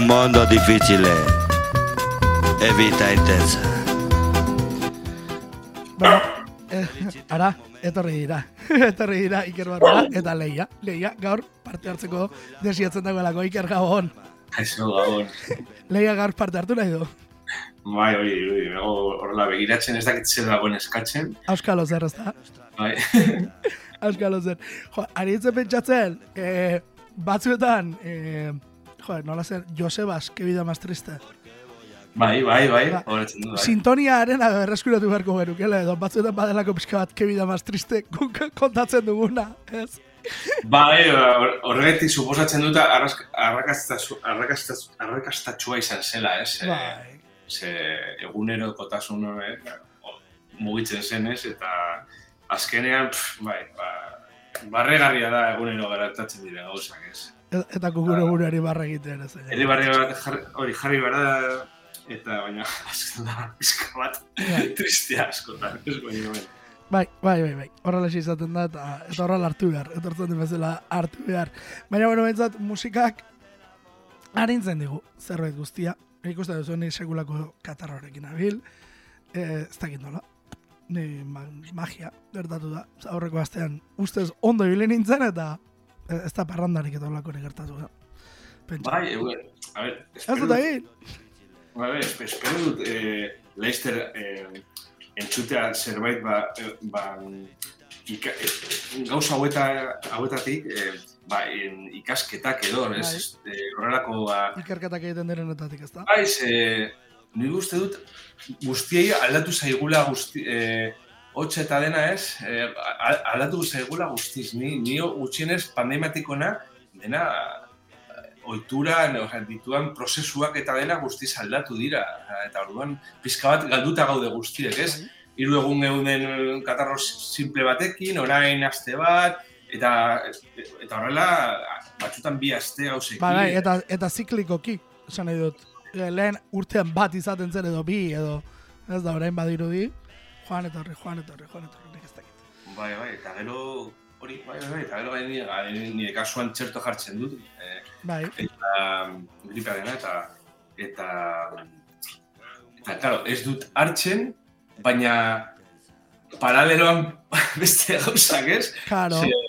un mondo difficile e vita intensa. Bueno, eh, ara, etorri dira. etorri dira Iker Barroa eta Leia. Leia, gaur parte hartzeko desiatzen dagoelako Iker Gabon. Eso, gabon. Leia gaur parte hartu nahi du. Bai, oi, oi, horrela begiratzen ez dakit zer dagoen eskatzen. Auskalo zer, ez da? Bai. Auskalo zer. Jo, ari pentsatzen, eh, batzuetan, eh, jo, nola zer, Josebas, que vida más triste. bai, bai, bai, Ba, horretzen du, bai. Sintoniaren berreskuratu beharko genukela, edo batzuetan badelako pixka bat, que vida más triste, kontatzen duguna, ez? Bai, hor- horregatik suposatzen dut arrakastatsua izan zela, ez? Eh, Bai. Ze egunero kotasun eh, mugitzen zenez, eta azkenean, pff, bai, ba, barregarria da egunero garatatzen dira gauzak, ez? E- Eta kukure buruari barra egiten, ez? Ere barri bat hori jarri behar da, eta baina azken da, pizka bat, Bai. tristea askotan, ez baina, bai. Bai, bai, bai, bai. Horrela izaten da, eta, eta horrela hartu behar. Etortzen den bezala hartu behar. Baina, bueno, bentsat, musikak harintzen digu, zerbait guztia. Ikusten duzu, ni sekulako katarrorekin abil. E, ez dakit nola. Ma magia, gertatu da. Aurreko astean, ustez ondo ibili nintzen, eta e, ez da parrandarik eta horlako gertatu da. Pentsa. Bai, egun, a ver, Ez espero dut bai, espe- espero dut, eh, Leicester eh, entzutea zerbait, ba, eh, ba, ika, eh, gauza haueta, hauetatik, eh, ba, en, ikasketak edo, ez, Bai. eh, horrelako, ba, Ikerketak egiten direnetatik, ez da? Bai, ze, nik uste dut, guztiei aldatu zaigula guzti, eh, hotxe eta dena ez, a- aldatu zaigula guztiz. Ni, ni gutxienez pandemiatikona dena osea, dituan prozesuak eta dena guztiz aldatu dira. Eta orduan, pizka bat galduta gaude guztiek, ez? Hiru egun geuden katarro simple batekin, orain aste bat, eta eta horrela batzutan bi aste gauzekin. Ba, bai, eta, eta ziklikoki, esan nahi dut. E, Lehen urtean bat izaten zen edo bi, edo ez da orain badirudi. Joan etorri, joan etorri, joan etorri, nik ez dakit. Bai, bai, eta gero hori, bai, bai, bai, eta gero bai, nire, nire kasuan txerto jartzen dut, eh, Bai, eta gripea dena, eta, eta, eta, claro, ez dut hartzen, baina paraleloan beste gauzak, ez? karo, Ze,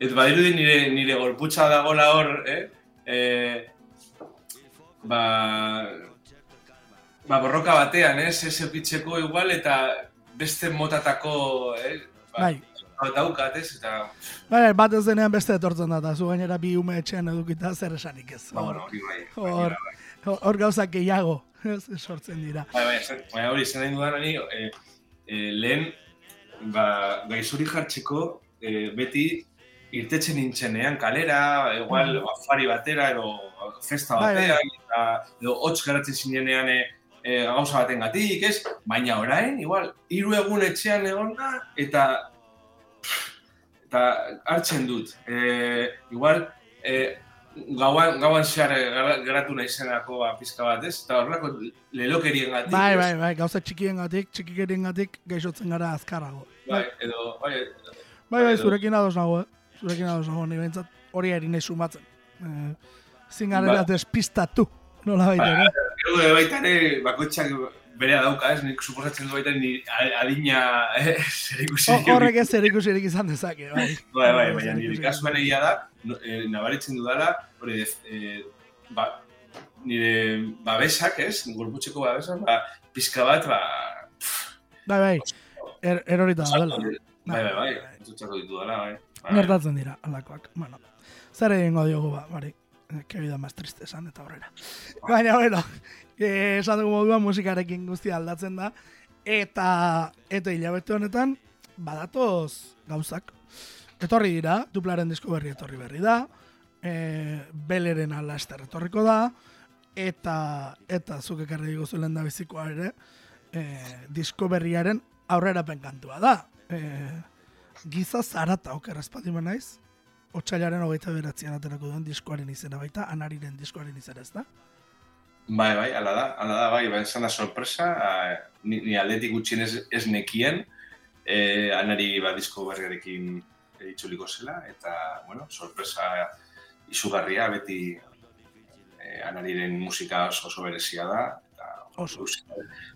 ez badirudi nire, nire gorputza dagoela hor, eh? eh ba, ba, borroka batean, ez? Ez epitzeko igual, eta beste motatako, eh? Ba, bai. daukat, ez? Eta, Bai, bat ez denean beste etortzen da, eta zu gainera bi ume etxean edukita zer esanik ez. ba, bueno, hori bai. Hor, bai, bai. hor, hor gauzak gehiago, ez, sortzen dira. Bai, bai, baina hori, zen nahi dudan hori, eh, eh, lehen, ba, gaizuri jartzeko, eh, beti irtetzen nintzenean kalera, igual afari batera, edo festa Bai, bai. batean, eta, edo hotz garatzen zinenean e, e, gauza baten gatik, ez? Baina orain, igual, hiru egun etxean egon da, eta eta hartzen dut. E, igual, e, gauan, gauan zehar eh, geratu naizenako ba, pizka bat, ez? Eta horrelako lelokerien gatik. Bai, bai, bai, gauza txikien gatik, txikikerien gatik, gaixotzen gara azkarrago. Bai, edo, bai, Bai, bai, Edo- zurekin ados nago, eh? Zurekin ados nago, ni behintzat hori ari nahi sumatzen. Eh, zin garela Ba- despistatu, nola baita ere. Gero ere baita ere, bakoitzak berea dauka, ez? Nik suposatzen du baita ni adina eh, zer ikusi. Ho- Horrek ez zer izan dezake, bai. Bai, bai, ez baina nire kasuan egia da, eh, nabaritzen dudala, hori, eh, ba, nire babesak, ez? Gorputzeko babesak, ba, pizka bat, ba, Bai, bai, er, erorita daudela. Bai, bai, bai, entzutxako ditu dela, bai. Bai. Gertatzen dira, alakoak. Bueno, zer egingo diogu ba, bari. Que vida más triste esan eta aurrera. Baina, bueno, esan dugu moduan musikarekin guztia aldatzen da. Eta, eta hilabete honetan, badatoz gauzak. Etorri dira, duplaren disko berri etorri berri da. E, beleren ala ester etorriko da. Eta, eta zuk ekarri diguzu lehen da bizikoa ere, e, disko berriaren aurrerapen kantua da. E, giza zarata okerraz patimen naiz, otxailaren hogeita beratzean aterako duen diskoaren izena baita, anariren diskoaren izena ez da? Bai, bai, ala da, ala da, bai, bai, esan da sorpresa, a, ni, ni aldetik gutxien ez, ez nekien, e, anari ba, disko berriarekin itzuliko zela, eta, bueno, sorpresa izugarria beti e, e, anariren musika oso, oso berezia da. Eta, Oso.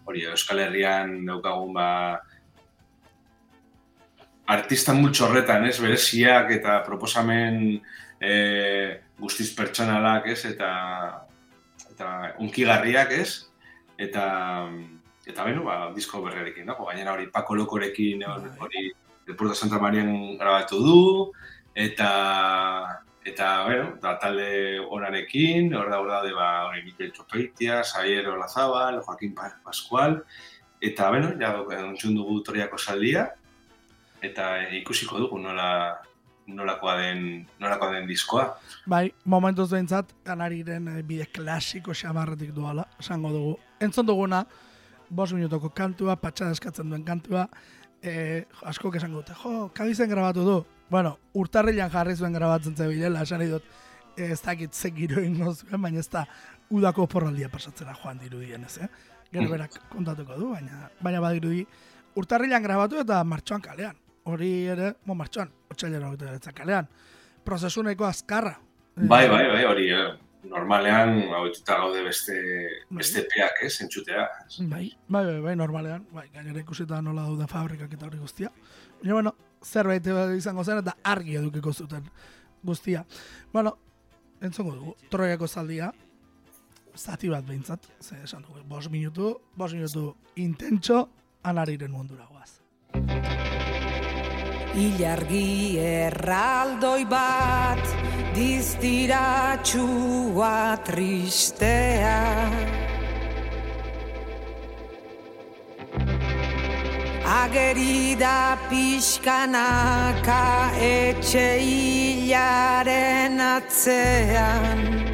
Hori, Euskal Herrian daukagun ba, artista multxo horretan, ez, bereziak eta proposamen e, guztiz pertsonalak, ez, eta eta unkigarriak, ez, eta eta beno, ba, disko berrerekin dago, gainera hori Paco Lokorekin hori, Bai. hori El Puerto Santa Marian grabatu du, eta eta, bueno, da talde onarekin, hor da, hor daude, ba, hori Mikel Txopeitia, Xavier Olazabal, Joaquin Pa- Pascual, eta, bueno, ja, entzun dugu toriako saldia, eta ikusiko dugu nola nolakoa den, nolakoa den diskoa. Bai, momentuz behintzat, kanariren eh, bide klasiko xamarretik duala, esango dugu. Entzon duguna, bos minutoko kantua, patxada eskatzen duen kantua, eh, askok esango dute, jo, kadizen grabatu du. Bueno, urtarrilan jarri zuen grabatzen zebilela, esan dut, eh, ez dakit ze giro ingo zuen, baina ez da udako porraldia pasatzera joan dirudien ez, eh? Gero Mm. berak kontatuko du, baina, baina badirudi, urtarrilan grabatu eta martxoan kalean. Hori ere, mo martxoan, otxailera hori kalean. Prozesuneko azkarra. Bai, bai, bai, hori, eh, normalean, hauetuta gaude beste, beste peak, ez, entzutea. Bai, bai, bai, bai, normalean, bai, gainera ikusita nola daude fabrikak eta hori guztia. Baina, bueno, zerbait izango zen eta argi edukiko zuten guztia. Bueno, entzongo dugu, troiako zaldia, zati bat behintzat, ze esan dugu, bos minutu, bos minutu intentxo, anariren mundura guaz. Ilargi erraldoi bat diztiratxua tristea. Ageri da pixkanaka etxe hilaren atzean.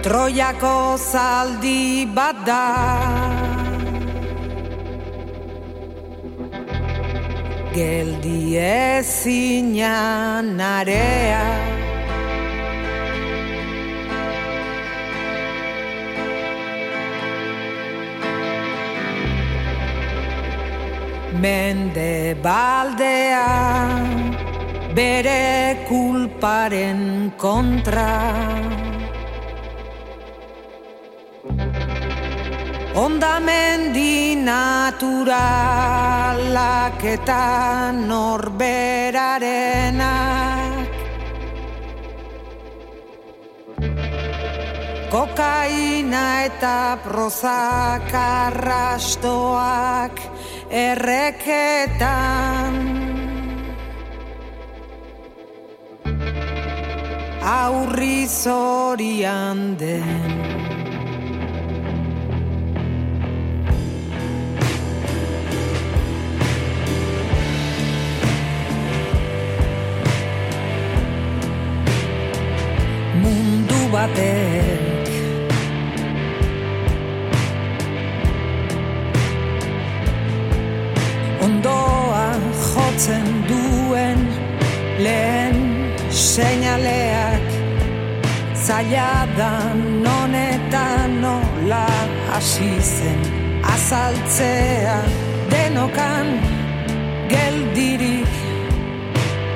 Troiako zaldi bat da geldi ezinan area Mende baldea bere kulparen kontra Ondamendi naturalak eta norberarenak Kokaina eta prozak arrastoak erreketan. Aurri zorian den batek. Ondoa jotzen duen lehen seinaleak. Zaila da non eta nola hasi zen azaltzea. Denokan geldirik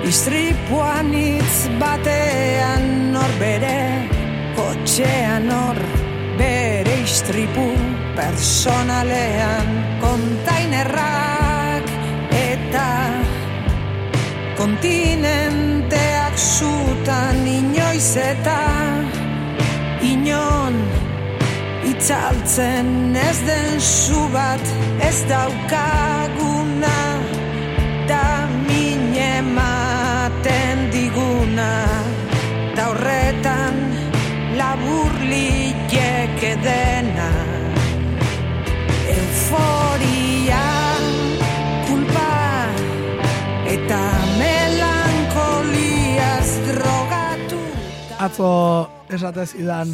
Istripuan hitz batean nor bere kotxean nor bere istripu personalean. Kontainerrak eta kontinenteak zutan inoiz eta inon itzaltzen. Ez den zu bat ez daukaguna da min ematen diguna. Da horretan Atzo esate zidan,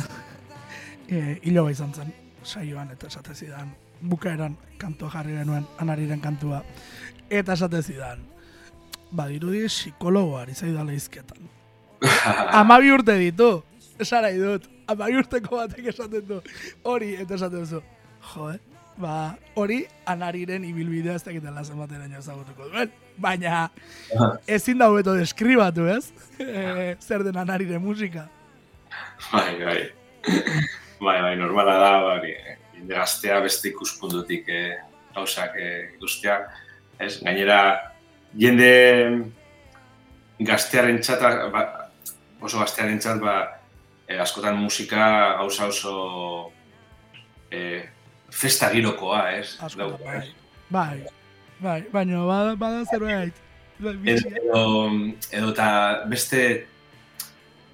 e, iloba izan zen, saioan eta esate zidan, bukaeran kantua jarri genuen, anariren kantua, eta esate zidan, badirudi psikologoari zaidala izketan. Amabi urte ditu, esarai dut, amabi urteko batek esaten du, hori, eta esaten duzu, jo, eh? ba, hori anariren ibilbidea ez dakitela zenbaten eno ezagutuko duen. Baina, ezin da hobeto deskribatu, ez? E, zer den anariren musika. Bai, bai. bai, bai, normala da, bai, jende gaztea beste ikuspuntutik eh, gauzak eh, ikustea. Ez, gainera, jende gaztearen txata, ba, oso gaztearen txat, ba, eh, askotan musika gauza oso eh, festa girokoa, ez? Asko, Dauka, bai. Bai, bai, baina bada, bada zerbait. Bai, Edo, bitxia. edo, eta beste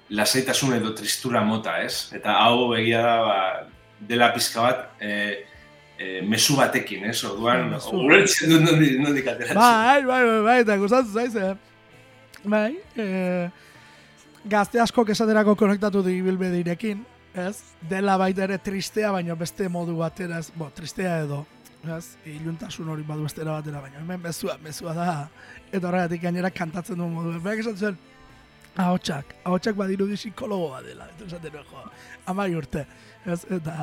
lasaitasun edo tristura mota, ez? Eta hau egia da, ba, dela pizka bat, e, e, mezu batekin, ez? Orduan, Mezu. ulertzen dut nondik, nondik ateratzen. Bai, bai, bai, bai, eta gustatzen zaiz, eh? Bai, eh, gazte askok esaterako konektatu du ibilbedirekin, ez? Dela baita ere tristea, baina beste modu batera, ez? Bo, tristea edo, ez? Iluntasun hori badu bestera batera, baina hemen bezua, bezua da. Eta horregatik gainera kantatzen du modu. Berak esaten zuen, ahotsak, ahotsak badirudi psikologo bat dela. Eta esaten nuen, jo, amai urte. Ez? Eta,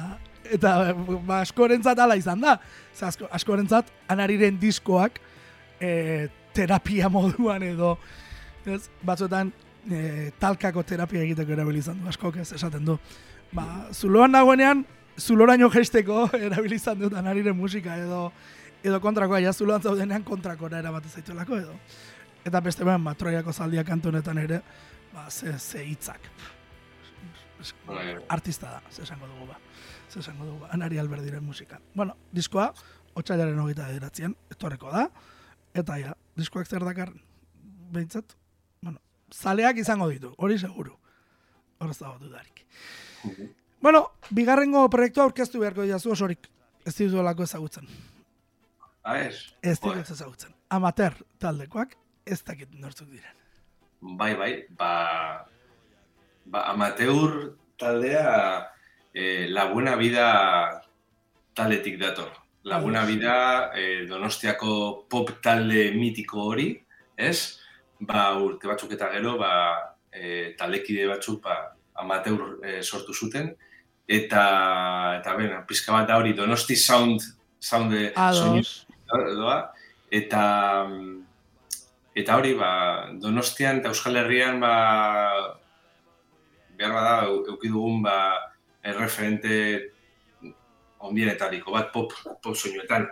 eta ba, askorentzat ala izan da. Ze asko, askorentzat, anariren diskoak, e, terapia moduan edo, ez, batzuetan e, talkako terapia egiteko erabili izan du, askok ez esaten du. Ba, zuloan nagoenean, zuloraino jeisteko erabili izan dut anariren musika edo edo kontrakoa, ja zuloan zaudenean kontrakora erabate zaituelako edo. Eta beste behan, ba, Troiako zaldia kantu honetan ere, ba, ze, ze hitzak. Bai, Artista da, ze esango dugu ba. Ze esango dugu ba, Anari Alberdiren musika. Bueno, diskoa, otxailaren hogeita ederatzen, etorreko da, eta ja, diskoak zer dakar, behintzat, bueno, zaleak izango ditu, hori seguru. Hor ez dago dudarik. Bueno, bigarrengo proiektua aurkeztu beharko diazu osorik. Ez dituelako ezagutzen. Ah, ez? Ez ditut ezagutzen. Amateur taldekoak ez dakit nortzuk diren. Bai, bai, ba, ba amateur taldea eh, La Buena Vida taldetik dator. La Buena Vida eh, donostiako pop talde mitiko hori, ez? Ba, urte batzuk eta gero, ba, eh, taldekide batzuk ba, amateur eh, sortu zuten, eta, eta ben, pizka bat da hori Donosti Sound, sound eh, soinu Ados. doa, eta eta hori ba, Donostian eta Euskal Herrian ba behar bada eu- euki dugun ba erreferente ondienetariko bat pop pop soinuetan.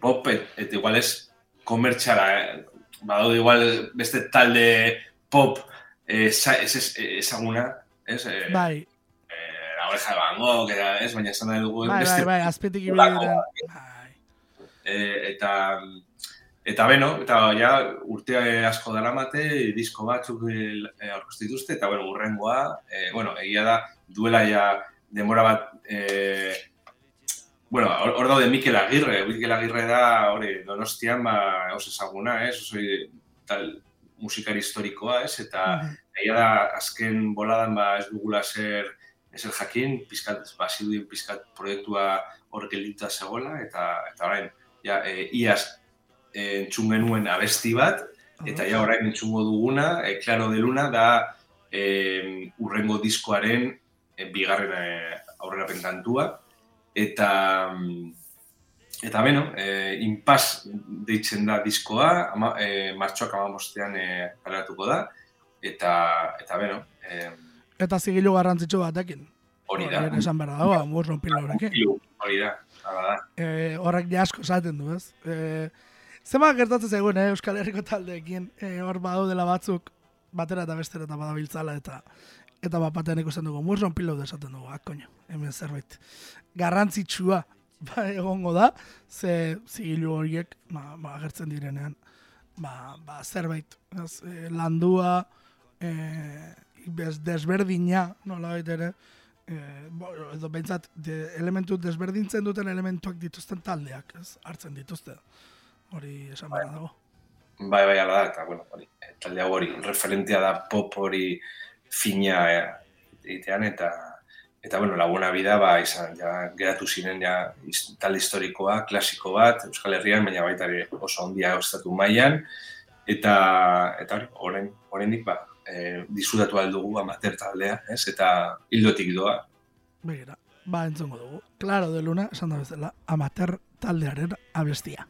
Pop et, eta igual ez komertxala, eh? badaude igual beste talde pop eh, ez, ezaguna, ez? Eh, Bai, eh, la oreja de Van Gogh, eta, ez? Baina esan nahi dugu bai, bai, bai, azpetik e, eta eta beno, eta ja urte asko daramate, disko batzuk e, aurkeztu dituzte eta bueno, urrengoa, e, bueno, egia da duela ja denbora bat e, bueno, hor daude Mikel Agirre, Mikel Agirre da hori Donostian ba oso ezaguna, ez? Oso tal musikari historikoa, ez? Eta egia da azken boladan ba ez dugula zer ezer jakin, pizkat, ba, pizkat proiektua hor geldituta zegoela, eta, eta orain, ja, e, iaz e, entzun genuen abesti bat, eta ja orain entzungo duguna, e, Claro de Luna, da e, urrengo diskoaren e, bigarren e, aurrerapen kantua, eta eta beno, e, inpas deitzen da diskoa, ama, e, martxoak amamostean e, da, eta, eta beno, e, Eta zigilu garrantzitsu batekin. hori da. Hori esan behar dago, burron pilorekin. Hori da, da. e, horrek ja asko esaten du, ez? E, zema gertatzen zaigun, eh, Euskal Herriko taldeekin, e, hor badaudela batzuk, batera eta bestera eta badabiltzala, eta eta bat batean ikusten dugu, murron pilot esaten dugu, ah, koño, hemen zerbait. Garrantzitsua, ba, egongo da, ze zigilu horiek, ba, ba, agertzen direnean, ba, ba zerbait, ez, e, landua, e, bez, desberdina, nola ere, e, bo, edo behintzat de, elementu desberdintzen duten elementuak dituzten taldeak, ez, hartzen dituzte. Hori esan behar dago. Bai, bai, ala da, eta, bueno, hori, eh, talde hori, referentea da pop hori fina eh, egitean, eta, eta, bueno, laguna bida, ba, izan, ja, geratu ziren, ja, talde historikoa, klasiko bat, Euskal Herrian, baina baita ere oso ondia estatu mailan eta, eta hori, orain, oraindik, ba, e, disfrutatu aldugu amateur taldea, ez, eta hildotik doa. Begira, ba entzongo dugu. Claro de Luna, esan da bezala, amater taldearen abestia.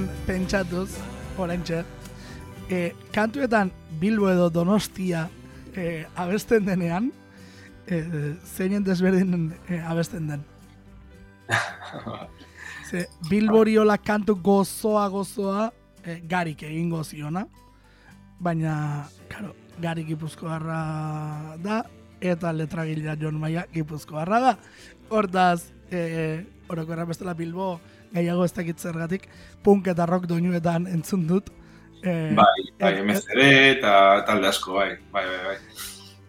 Nintzen pentsatuz, oraintxe, e, kantuetan Bilbo edo Donostia e, abesten denean, e, zeinen desberdin e, abesten den. Ze, Bilboriola kantu gozoa gozoa e, garik egingo ziona, baina, karo, gari gipuzkoarra da, eta letragilea Jon Maia gipuzkoarra da. Hortaz, e, orokorra bestela Bilbo, gehiago ez dakit zergatik, punk eta rock doinuetan entzun dut. E, Bai, bai, MCD eta talde asko, bai, bai, bai, bai.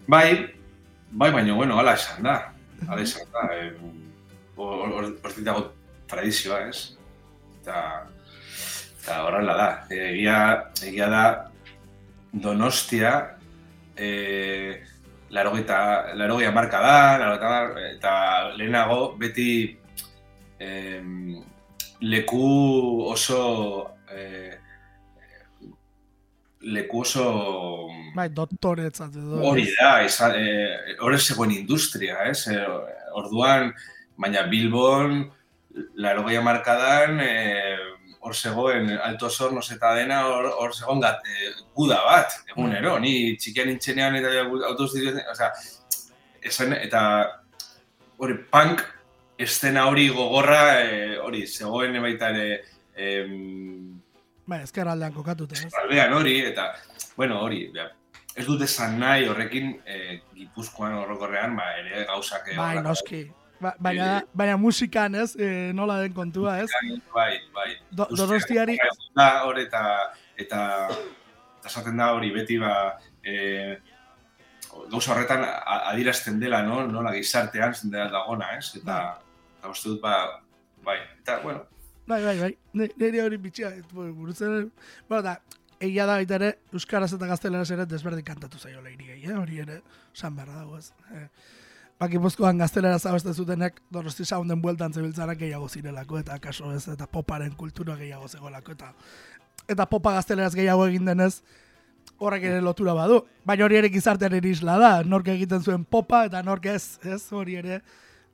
Bai, bai, baina, bueno, hala esan da. Hala esan da. Eh, hor- hor- Hortik dago tradizioa, ez? Eta, eta horrela da. Egia, egia da, Donostia, eh, larogeita, larogeia marka da, larogeita eta lehenago beti em, leku oso eh, leku oso bai, doktoretzat edo. hori da, izan, eh, hori zegoen industria, ez? Eh, orduan, baina Bilbon, laro gehi markadan, eh, hor zegoen Alto Hornos eta dena, hor, hor zegoen gat, eh, guda bat, egunero, ni txikian nintzenean eta autoz ditu, osea, esan, eta hori punk estena hori gogorra, eh, hori, zegoen baita ere, em, Bai, ezker aldean kokatuta, ez? aldean hori, eta, bueno, hori, ja, ez dut esan nahi horrekin eh, Gipuzkoan horrokorrean, ba, ere gauzak... eh, Bai, noski. Ba, baina, baina musikan, ez? E, nola den kontua, ez? Bai, bai. Do, donostiari, Da, hor, eta, eta, eta esaten da hori beti, ba, eh, gauza horretan adierazten dela, no? Nola gizartean dela dagona, ez? Eta, eta uste dut, ba, bai, eta, bueno, bai, bai, bai, niri hori bitxia, burutzen, bueno, da, egia da baita ere, Euskaraz eta Gazteleraz ere desberdin kantatu zaio leiri eh? hori ere, san beharra dago ez. Eh, Bakipuzkoan gazteleraz abesten zutenek donosti sounden bueltan zebiltzarak gehiago zirelako, eta kaso ez, eta poparen kultura gehiago zegoelako, eta eta popa gazteleraz gehiago egin denez, horrek ere lotura badu. Baina hori ere gizartearen isla da, nork egiten zuen popa eta nork ez, ez, hori ere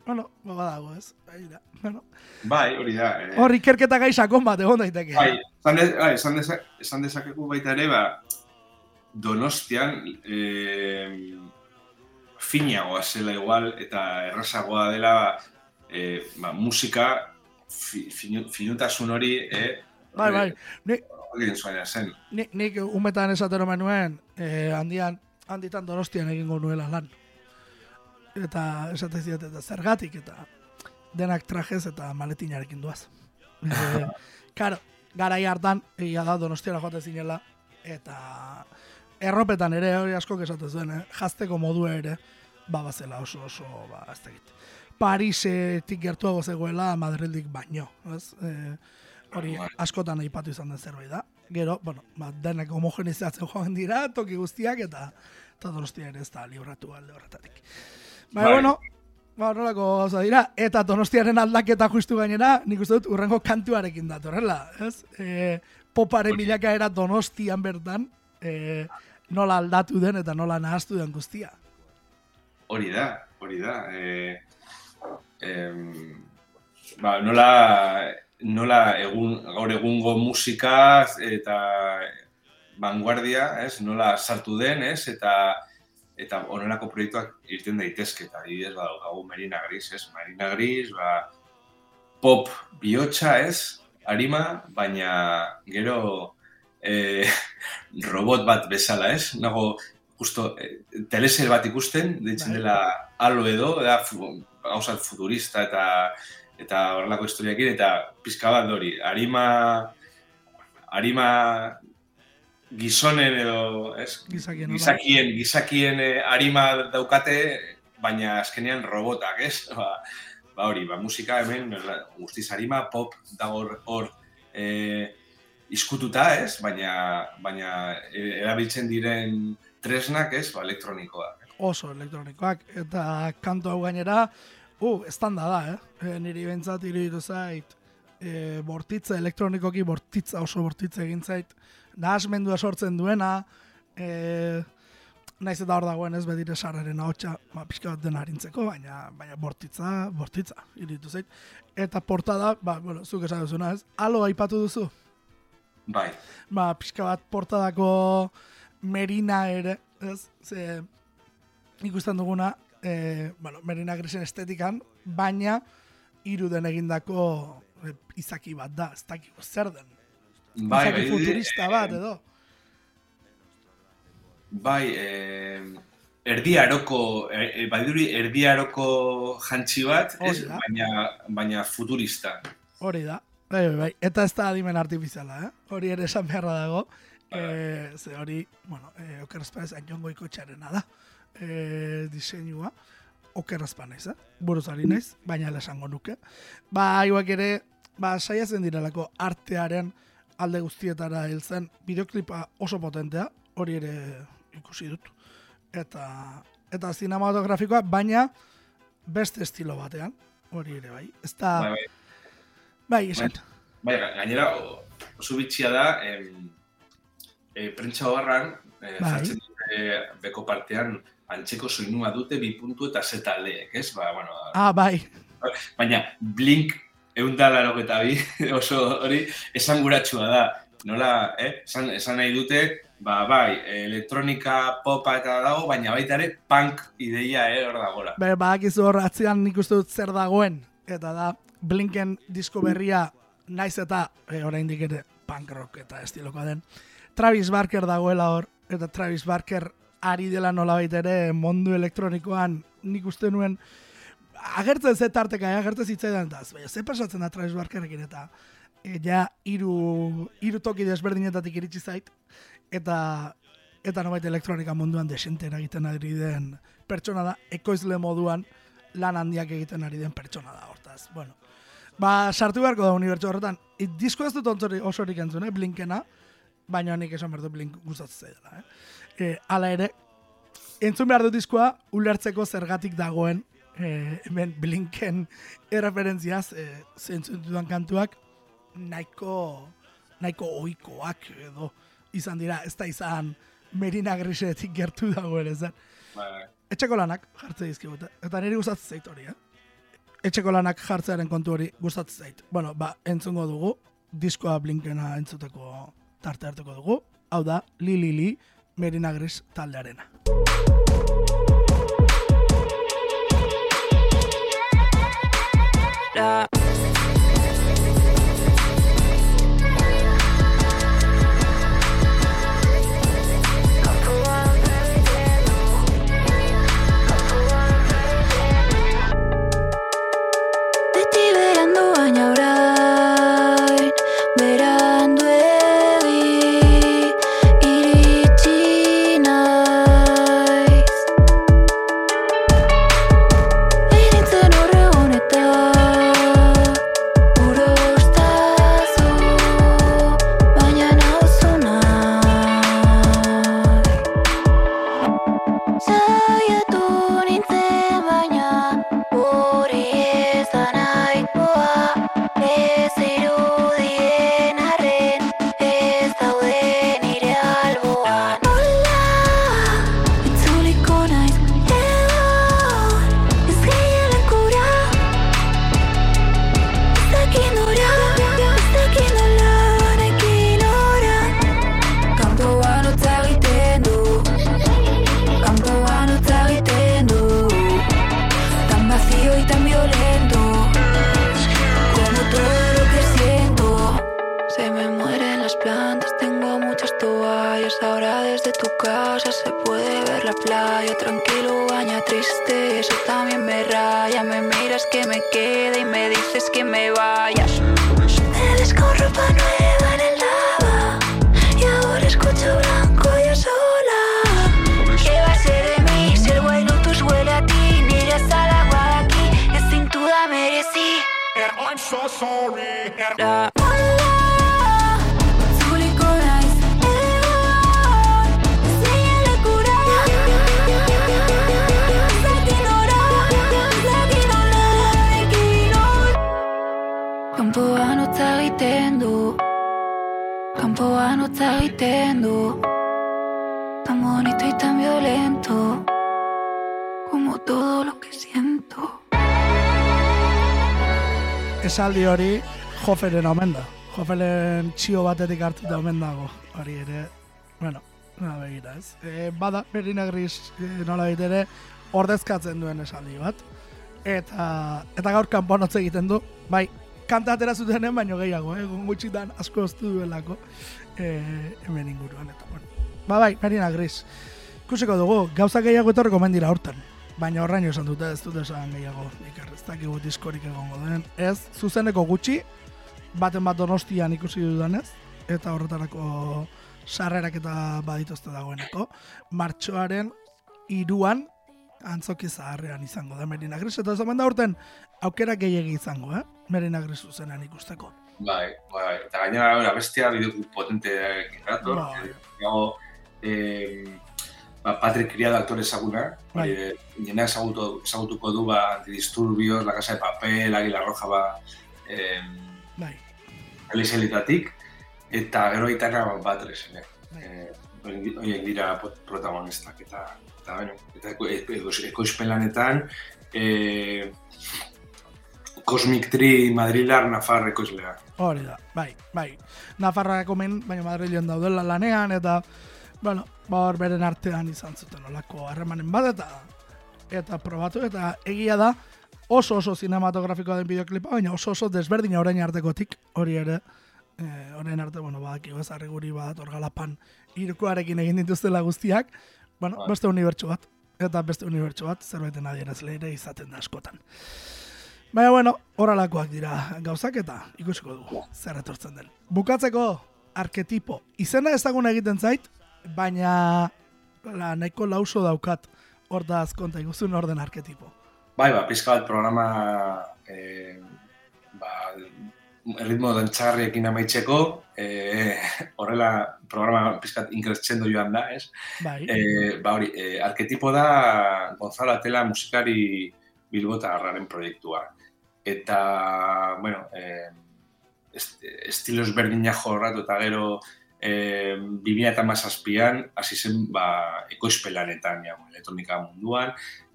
bueno, goba dago, ez? Bai, da. Bueno, Bai, hori da. eh, hor ikerketa gai sakon bat egon daiteke. Bai, esan, de, bai, esan, deza, esan dezakegu baita ere, ba, donostian e, finagoa zela igual, eta errazagoa dela e, ba, musika fi, finu, finutasun hori, e, Bai, bai. Ni, egin zuen zen. ni, nik umetan esatero menuen, eh, handian, handitan donostian egingo nuela lan. Eta esate ziat, eta zergatik, eta denak trajez eta maletinarekin duaz. E, karo, garai hartan, egia da donostiara joate zinela, eta erropetan ere hori asko esate zuen, eh? jazteko modua ere, ba bazela oso oso, ba, ez dakit. Parisetik gertuago zegoela Madrildik baino, ez? E, hori askotan aipatu izan den zerbait da. Gero, bueno, ba, denak homogenizatzen joan dira, toki guztiak, eta, eta donostia ere ez da libratu alde horretatik. Ba, Bai. bueno, ba, horrelako gauza dira, eta donostiaren aldaketa justu gainera, nik uste dut urrengo kantuarekin datorrela, ez? E, poparen bilakaera donostian bertan, e, nola aldatu den eta nola nahaztu den guztia. Hori da, hori da. E, em, ba, nola, nola egun, gaur egungo musika eta vanguardia, ez? Nola sartu den, ez? Eta eta onelako proiektuak irten daitezke, eta adibidez, ba, gau Marina Gris, ez? Marina Gris, ba, pop bihotxa, ez? Arima, baina gero e, robot bat bezala, ez? Nago, justo, e, teleser bat ikusten, deitzen Bai. dela alo edo, da, gauzat futurista eta eta horrelako historiakin, eta pizka bat hori, arima, arima gizonen edo, ez? Gizakien, gizakien, gizakien eh, arima daukate, baina azkenean robotak, ez? Ba, ba hori, ba, musika hemen guztiz arima, pop dago hor, hor eh, izkututa, ez? Baina, baina eh, erabiltzen diren tresnak, ez? Ba, elektronikoa. oso elektronikoak, eta kantu hau gainera, uh, estanda da, eh? E, niri bentsat iruditu zait, e, bortitza elektronikoki bortitza oso bortitza egin zait, nahasmendua sortzen duena, e, naiz eta hor dagoen ez bedire sarraren ahotsa, ba, pixka bat dena harintzeko, baina, baina bortitza, bortitza, iruditu zait. Eta portada, ba, bueno, zuk esan duzuna ez, alo aipatu duzu, Bai, ba, pixka bat portadako Merina ere, ez? Ze ikusten duguna, e, bueno, Merina Grisen estetikan, baina iruden egindako e, izaki bat da, ez dakigu zer den. Bai, bai, futurista bat edo. Bai, eh, erdi aroko, eh, baduri erdi aroko jantzi bat, ez? Baina, baina futurista. Hori da. Bai, bai, bai. Eta ez da adimen artifiziala, eh? Hori ere esan beharra dago. E, ze hori, bueno, e, okerazpa ez ainongo ikotxarena da. E, diseinua. Okerazpa naiz, eh? Buruz ari naiz, baina esango nuke. Ba, haiuak ere, ba, saiatzen direlako artearen alde guztietara heltzen bideoklipa oso potentea, hori ere ikusi dut. Eta, eta zinematografikoa, baina beste estilo batean, hori ere bai. Ez da, Bai, bai. bai, esan. Bai, ga- gainera o- oso bitxia da, em, e, prentsa horran, e, Bai. jartzen dute beko partean antzeko soinua dute bi puntu eta z taldeek, ez? Ba, bueno, Ah, bai, baina Blink eundalaro eta bi oso hori esanguratsua da. Nola, eh? Esan, esan nahi dute, ba, bai, elektronika popa eta dago, baina baita ere punk ideia, eh, hor dagora. Be, badakizu hor atzean nik uste dut zer dagoen, eta da Blinken disko berria naiz eta e, oraindik ere punk rock eta estilokoa den. Travis Barker dagoela hor, eta Travis Barker ari dela nolabait ere mundu elektronikoan nik uste nuen agertzen ze tarteka, eh, agertzen zitzaidan eta baina ze pasatzen da Travis Barkerekin eta e, ja hiru hiru toki desberdinetatik iritsi zait eta eta nobait elektronika munduan desente eragiten ari den pertsona da, ekoizle moduan lan handiak egiten ari den pertsona da, hortaz. Bueno, ba, sartu beharko da unibertsu horretan. I, disko ez dut ontzori osorik entzun, eh, Blinkena, baina nik esan behar dut Blink gustatzen zaidala, eh. E, hala ere, entzun behar dut diskoa, ulertzeko zergatik dagoen, e, hemen Blinken erreferentziaz, e, zentzun dudan kantuak, nahiko, nahiko oikoak edo izan dira, ez da izan Merina Grisetik gertu dagoen, ez da. Bai. Etxeko lanak jartze dizkigute. Eta niri gustatzen zait hori, eh? etxeko lanak jartzearen kontu hori gustatzen zait. Bueno, ba, entzungo dugu, diskoa blinkena entzuteko tarte hartuko dugu. Hau da, Li Li Li, Merina Gris taldearena. Da. Du. tan bonito y tan violento como todo lo que siento. Esaldi hori Joferen omen da. Joferen txio batetik hartuta omen dago. Hori ere, bueno, na begira ez. E, bada, Merina Gris e, nola ere ordezkatzen duen esaldi bat. Eta, eta gaur kanpoan egiten du, bai, kanta atera zutenen baino gehiago, eh? gutxitan asko oztu duelako e, hemen inguruan. Eta, bueno. Ba bai, Merina Gris. Ikusiko dugu, gauza gehiago etorreko mendira hortan. Baina horraino esan dute, ez dute esan gehiago. Iker, ez dakigu diskorik egongo den. Ez, zuzeneko gutxi, baten bat donostian ikusi dudanez, eta horretarako sarrerak eta badituzte dagoeneko. Martxoaren iruan, antzoki zaharrean izango da Merina Gris, eta ez da urten aukera gehiegi izango, eh? Merina Gris zuzenan ikusteko. Bai, bai, eta gainera bueno, bestia bideoklip potente dator. Bai. Gago, eh, ba, Patrick Criado aktore ezaguna, Bai. hori, eh, jendea ezagutu, ezagutuko du ba, antidisturbios, La Casa de Papel, Águila Roja ba, eh, Bai, elizelitatik, eta gero itana ba, Batres, ene. Bai. Eh, horiek dira protagonistak, eta, eta, bueno, eta eko, eko, ekoizpelanetan, eh, Cosmic Tree Madrilar Nafar ekoizlea. hori da, bai, bai. Nafarrak omen, baina Madrilen daudela lanean, eta, bueno, ba hor beren artean izan zuten olako harremanen bat, eta, eta probatu, eta egia da, oso oso cinematografikoa den bideoklipa, baina oso oso desberdina orain artekotik, hori ere, eh, orain arte, bueno, badakigu ez guri bat, orgalapan irukoarekin egin dituztela guztiak, bueno, Bai. beste unibertsu bat, eta beste unibertsu bat, zerbaiten adierazle ere izaten da askotan. Baina, bueno, horrelakoak dira gauzak eta ikusiko dugu zer etortzen den. Bukatzeko, arketipo. Izena ezaguna egiten zait, baina la, nahiko lauso daukat hortaz konta iguzun orden arketipo. Bai, ba, pizka bat programa eh, ba, erritmo dantxarriekin amaitzeko, eh, horrela programa pizkat inkretxendo joan da, ez? Bai, Eh, ba hori, eh, arketipo da Gonzalo Atela musikari Bilbota Arraren proiektua. Eta, bueno, eh, est, estilo ezberdinak jorratu eta gero eh, 2008an hasi zen ba, ekoizpelanetan, ja, elektronika munduan,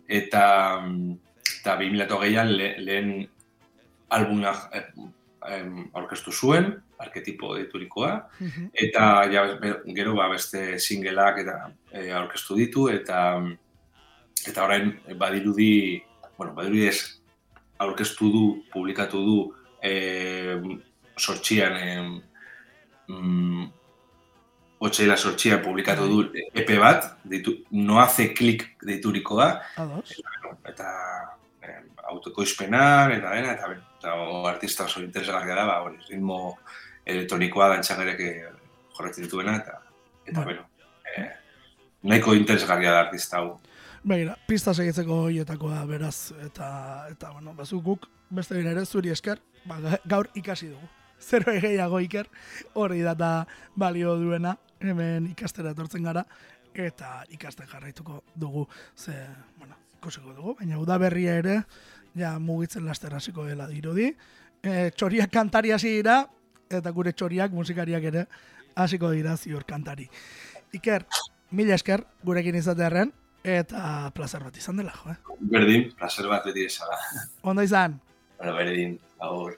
eta eta 2008an le, lehen albuna aurkeztu zuen, arketipo deiturikoa, Mhm. eta ja, gero ba, beste singleak eta e, aurkeztu ditu, eta eta orain badirudi, bueno, badirudi ez aurkeztu du, publikatu du e, sortxian e, mm, Otsaila sortxian publikatu du EP bat, ditu, no hace klik deiturikoa, Ados. eta eh, autokoizpenak eta dena, eta, eta o, artista oso interesgarria da, ba, hori, ritmo elektronikoa dantxagerek jorretzen dituena, eta, eta Bai. bueno, eh, nahiko interesgarria da artista hau. Begira, pista segitzeko da beraz eta eta bueno, bazu guk beste behin ere zuri esker, ba, ga- gaur ikasi dugu. Zero gehiago iker, hori data balio duena, hemen ikastera etortzen gara, eta ikasten jarraituko dugu, ze, bueno, ikusiko dugu, baina udaberria ere, ja mugitzen laster hasiko dela dirudi. E, txoriak kantari hasi dira, eta gure txoriak musikariak ere hasiko dira ziur kantari. Iker, mila esker gurekin izatearen, eta plazer bat izan dela, jo, eh? Berdin, placer bat beti esala. Ondo izan, Bueno, berdin, agur.